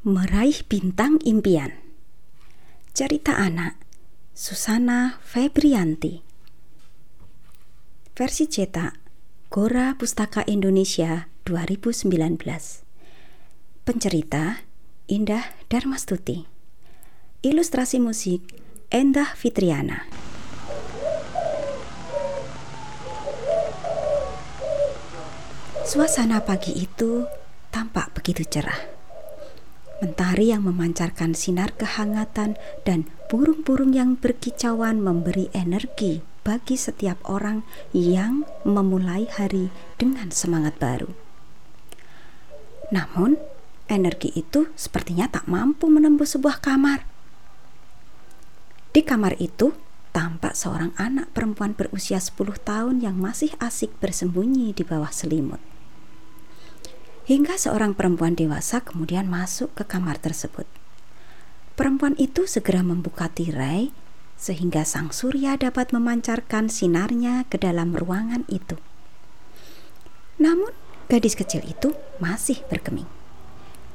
Meraih Bintang Impian. Cerita anak Susana Febrianti. Versi cetak Gora Pustaka Indonesia 2019 Pencerita Indah Darmastuti. Ilustrasi musik Endah Fitriana. Suasana pagi itu tampak begitu cerah Mentari yang memancarkan sinar kehangatan dan burung-burung yang berkicauan memberi energi bagi setiap orang yang memulai hari dengan semangat baru. Namun, energi itu sepertinya tak mampu menembus sebuah kamar. Di kamar itu tampak seorang anak perempuan berusia 10 tahun yang masih asik bersembunyi di bawah selimut hingga seorang perempuan dewasa kemudian masuk ke kamar tersebut. Perempuan itu segera membuka tirai sehingga sang surya dapat memancarkan sinarnya ke dalam ruangan itu. Namun, gadis kecil itu masih berkeming.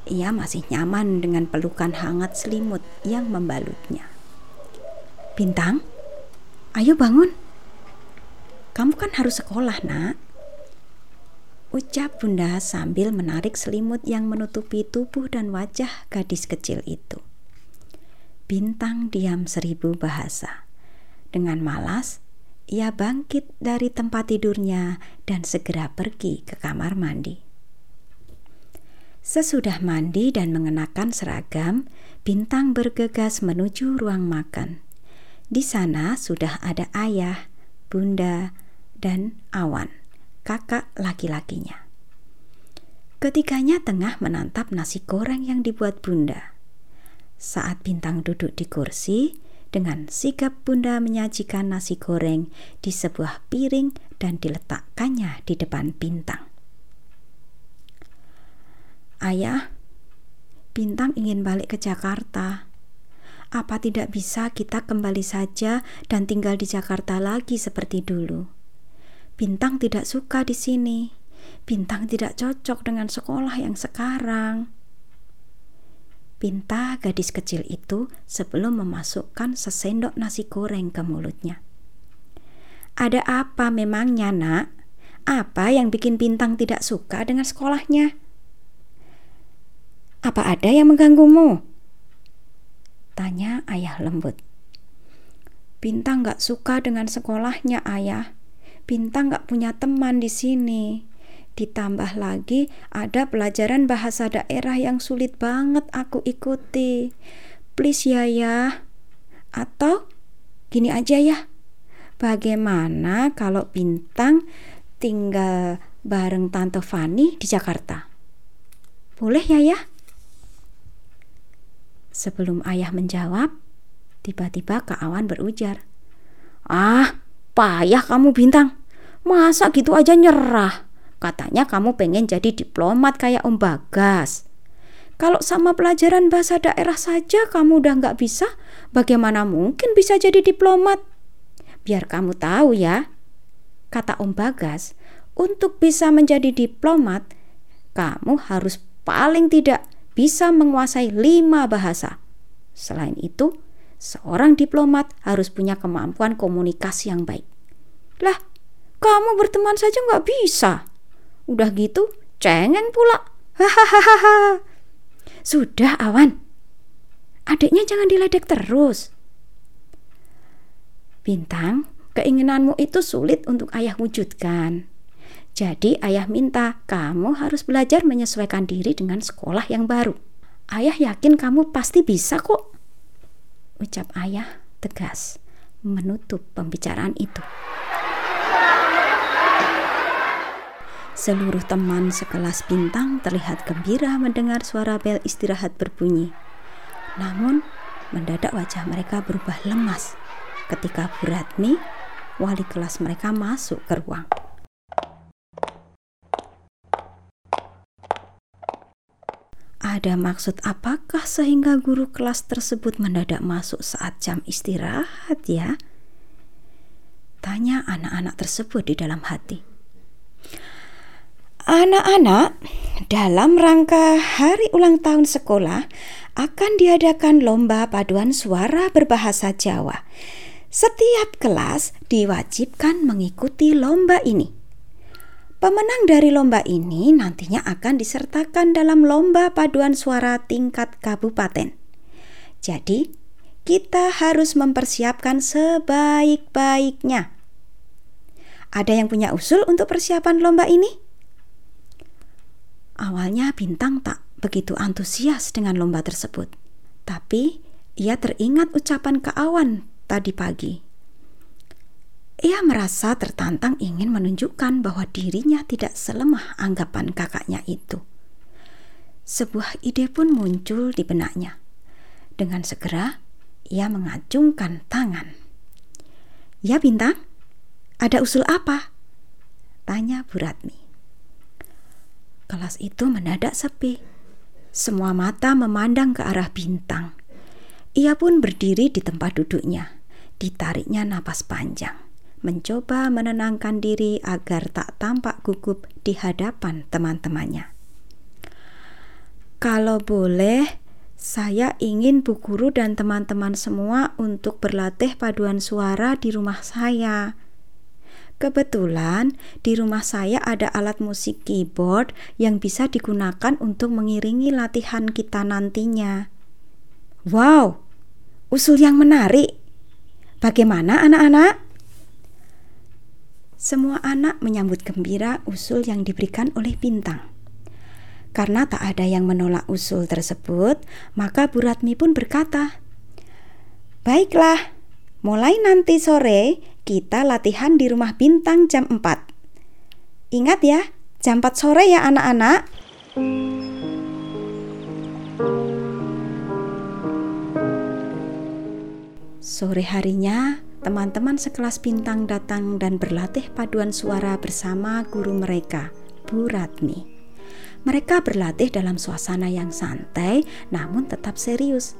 Ia masih nyaman dengan pelukan hangat selimut yang membalutnya. Bintang, ayo bangun. Kamu kan harus sekolah, Nak ucap bunda sambil menarik selimut yang menutupi tubuh dan wajah gadis kecil itu. Bintang diam seribu bahasa. Dengan malas, ia bangkit dari tempat tidurnya dan segera pergi ke kamar mandi. Sesudah mandi dan mengenakan seragam, Bintang bergegas menuju ruang makan. Di sana sudah ada ayah, bunda, dan awan kakak laki-lakinya. Ketiganya tengah menantap nasi goreng yang dibuat bunda. Saat Bintang duduk di kursi, dengan sigap bunda menyajikan nasi goreng di sebuah piring dan diletakkannya di depan Bintang. Ayah, Bintang ingin balik ke Jakarta. Apa tidak bisa kita kembali saja dan tinggal di Jakarta lagi seperti dulu? Bintang tidak suka di sini. Bintang tidak cocok dengan sekolah yang sekarang. Pinta gadis kecil itu sebelum memasukkan sesendok nasi goreng ke mulutnya. Ada apa memangnya, Nak? Apa yang bikin Bintang tidak suka dengan sekolahnya? Apa ada yang mengganggumu? Tanya ayah lembut. Bintang gak suka dengan sekolahnya, ayah. Bintang gak punya teman di sini. Ditambah lagi ada pelajaran bahasa daerah yang sulit banget aku ikuti. Please ya ya. Atau gini aja ya. Bagaimana kalau Bintang tinggal bareng Tante Fani di Jakarta? Boleh ya ya? Sebelum ayah menjawab, tiba-tiba Kak Awan berujar. Ah, Payah kamu bintang. Masa gitu aja nyerah? Katanya kamu pengen jadi diplomat kayak Om Bagas. Kalau sama pelajaran bahasa daerah saja kamu udah nggak bisa, bagaimana mungkin bisa jadi diplomat? Biar kamu tahu ya, kata Om Bagas, untuk bisa menjadi diplomat, kamu harus paling tidak bisa menguasai lima bahasa. Selain itu, Seorang diplomat harus punya kemampuan komunikasi yang baik. Lah, kamu berteman saja nggak bisa. Udah gitu, cengeng pula. Hahaha. Sudah, Awan. Adiknya jangan diledek terus. Bintang, keinginanmu itu sulit untuk ayah wujudkan. Jadi ayah minta kamu harus belajar menyesuaikan diri dengan sekolah yang baru. Ayah yakin kamu pasti bisa kok ucap ayah tegas menutup pembicaraan itu. Seluruh teman sekelas bintang terlihat gembira mendengar suara bel istirahat berbunyi. Namun, mendadak wajah mereka berubah lemas ketika Bu Ratmi, wali kelas mereka masuk ke ruang. Ada maksud apakah sehingga guru kelas tersebut mendadak masuk saat jam istirahat ya? Tanya anak-anak tersebut di dalam hati. Anak-anak, dalam rangka hari ulang tahun sekolah akan diadakan lomba paduan suara berbahasa Jawa. Setiap kelas diwajibkan mengikuti lomba ini. Pemenang dari lomba ini nantinya akan disertakan dalam lomba paduan suara tingkat kabupaten. Jadi, kita harus mempersiapkan sebaik-baiknya. Ada yang punya usul untuk persiapan lomba ini? Awalnya Bintang tak begitu antusias dengan lomba tersebut. Tapi ia teringat ucapan Kak Awan tadi pagi. Ia merasa tertantang ingin menunjukkan bahwa dirinya tidak selemah anggapan kakaknya itu. Sebuah ide pun muncul di benaknya. Dengan segera, ia mengacungkan tangan. Ya Bintang, ada usul apa? Tanya Bu Ratmi. Kelas itu mendadak sepi. Semua mata memandang ke arah bintang. Ia pun berdiri di tempat duduknya. Ditariknya napas panjang. Mencoba menenangkan diri agar tak tampak gugup di hadapan teman-temannya. Kalau boleh, saya ingin Bu Guru dan teman-teman semua untuk berlatih paduan suara di rumah saya. Kebetulan di rumah saya ada alat musik keyboard yang bisa digunakan untuk mengiringi latihan kita nantinya. Wow, usul yang menarik. Bagaimana anak-anak? Semua anak menyambut gembira usul yang diberikan oleh Bintang. Karena tak ada yang menolak usul tersebut, maka Bu Ratmi pun berkata, "Baiklah, mulai nanti sore kita latihan di rumah bintang jam 4. Ingat ya, jam 4 sore ya anak-anak. Sore harinya, teman-teman sekelas bintang datang dan berlatih paduan suara bersama guru mereka, Bu Ratmi. Mereka berlatih dalam suasana yang santai namun tetap serius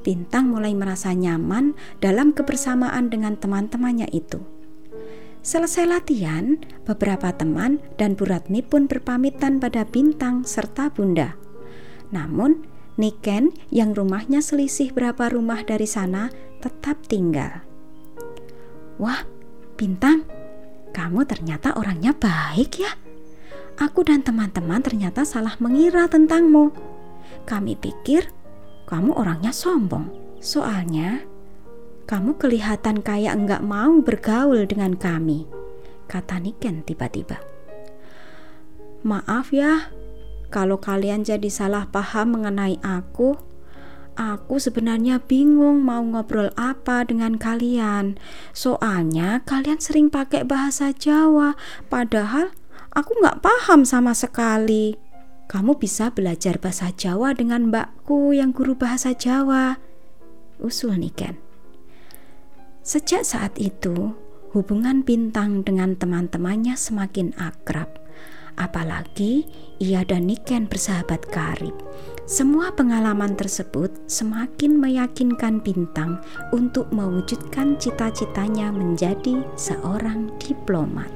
Bintang mulai merasa nyaman dalam kebersamaan dengan teman-temannya itu. Selesai latihan, beberapa teman dan Bu Ratmi pun berpamitan pada Bintang serta Bunda. Namun, Niken yang rumahnya selisih berapa rumah dari sana tetap tinggal. Wah, Bintang, kamu ternyata orangnya baik ya. Aku dan teman-teman ternyata salah mengira tentangmu. Kami pikir kamu orangnya sombong. Soalnya, kamu kelihatan kayak enggak mau bergaul dengan kami, kata Niken tiba-tiba. Maaf ya, kalau kalian jadi salah paham mengenai aku. Aku sebenarnya bingung mau ngobrol apa dengan kalian. Soalnya kalian sering pakai bahasa Jawa, padahal aku nggak paham sama sekali kamu bisa belajar bahasa Jawa dengan mbakku yang guru bahasa Jawa. Usul Niken. Sejak saat itu, hubungan Bintang dengan teman-temannya semakin akrab. Apalagi ia dan Niken bersahabat karib. Semua pengalaman tersebut semakin meyakinkan Bintang untuk mewujudkan cita-citanya menjadi seorang diplomat.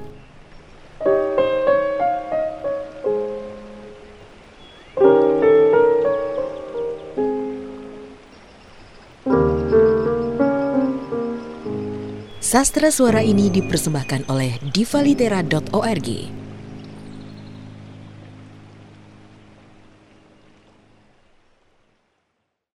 Sastra suara ini dipersembahkan oleh divalitera.org.